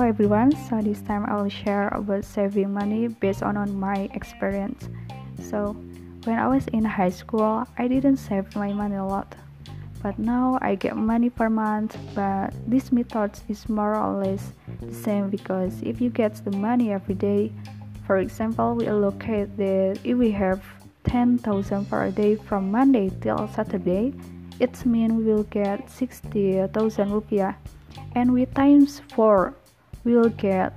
everyone, so this time I will share about saving money based on, on my experience. So when I was in high school, I didn't save my money a lot. But now I get money per month, but this method is more or less the same because if you get the money every day, for example, we allocate that if we have 10,000 per day from Monday till Saturday, it means we will get 60,000 rupiah and we times 4 we'll get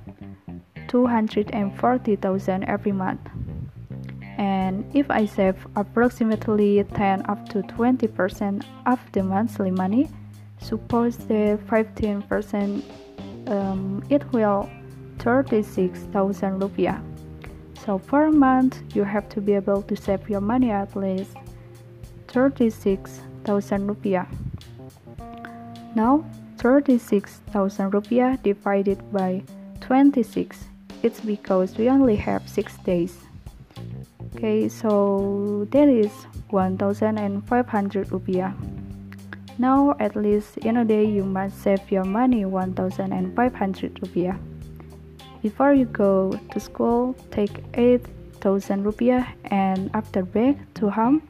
240,000 every month. And if I save approximately 10 up to 20% of the monthly money suppose the 15% um, it will 36,000 rupiah. So per month you have to be able to save your money at least 36,000 rupiah. Now 36,000 rupiah divided by 26 it's because we only have 6 days. Okay so that is 1500 rupiah. Now at least in a day you must save your money 1500 rupiah. Before you go to school take 8000 rupiah and after back to home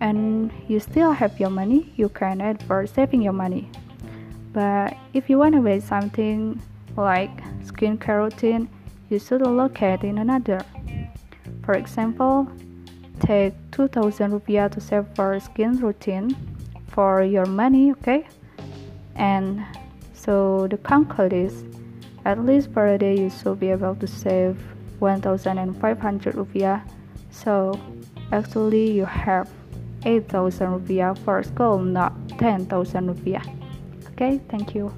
and you still have your money you can add for saving your money but if you want to buy something like skincare routine, you should allocate in another. For example, take 2000 rupiah to save for skin routine for your money, okay? And so the conclusion is at least per day you should be able to save 1500 rupiah. So actually you have 8000 rupiah for school, not 10,000 rupiah. Okay, thank you.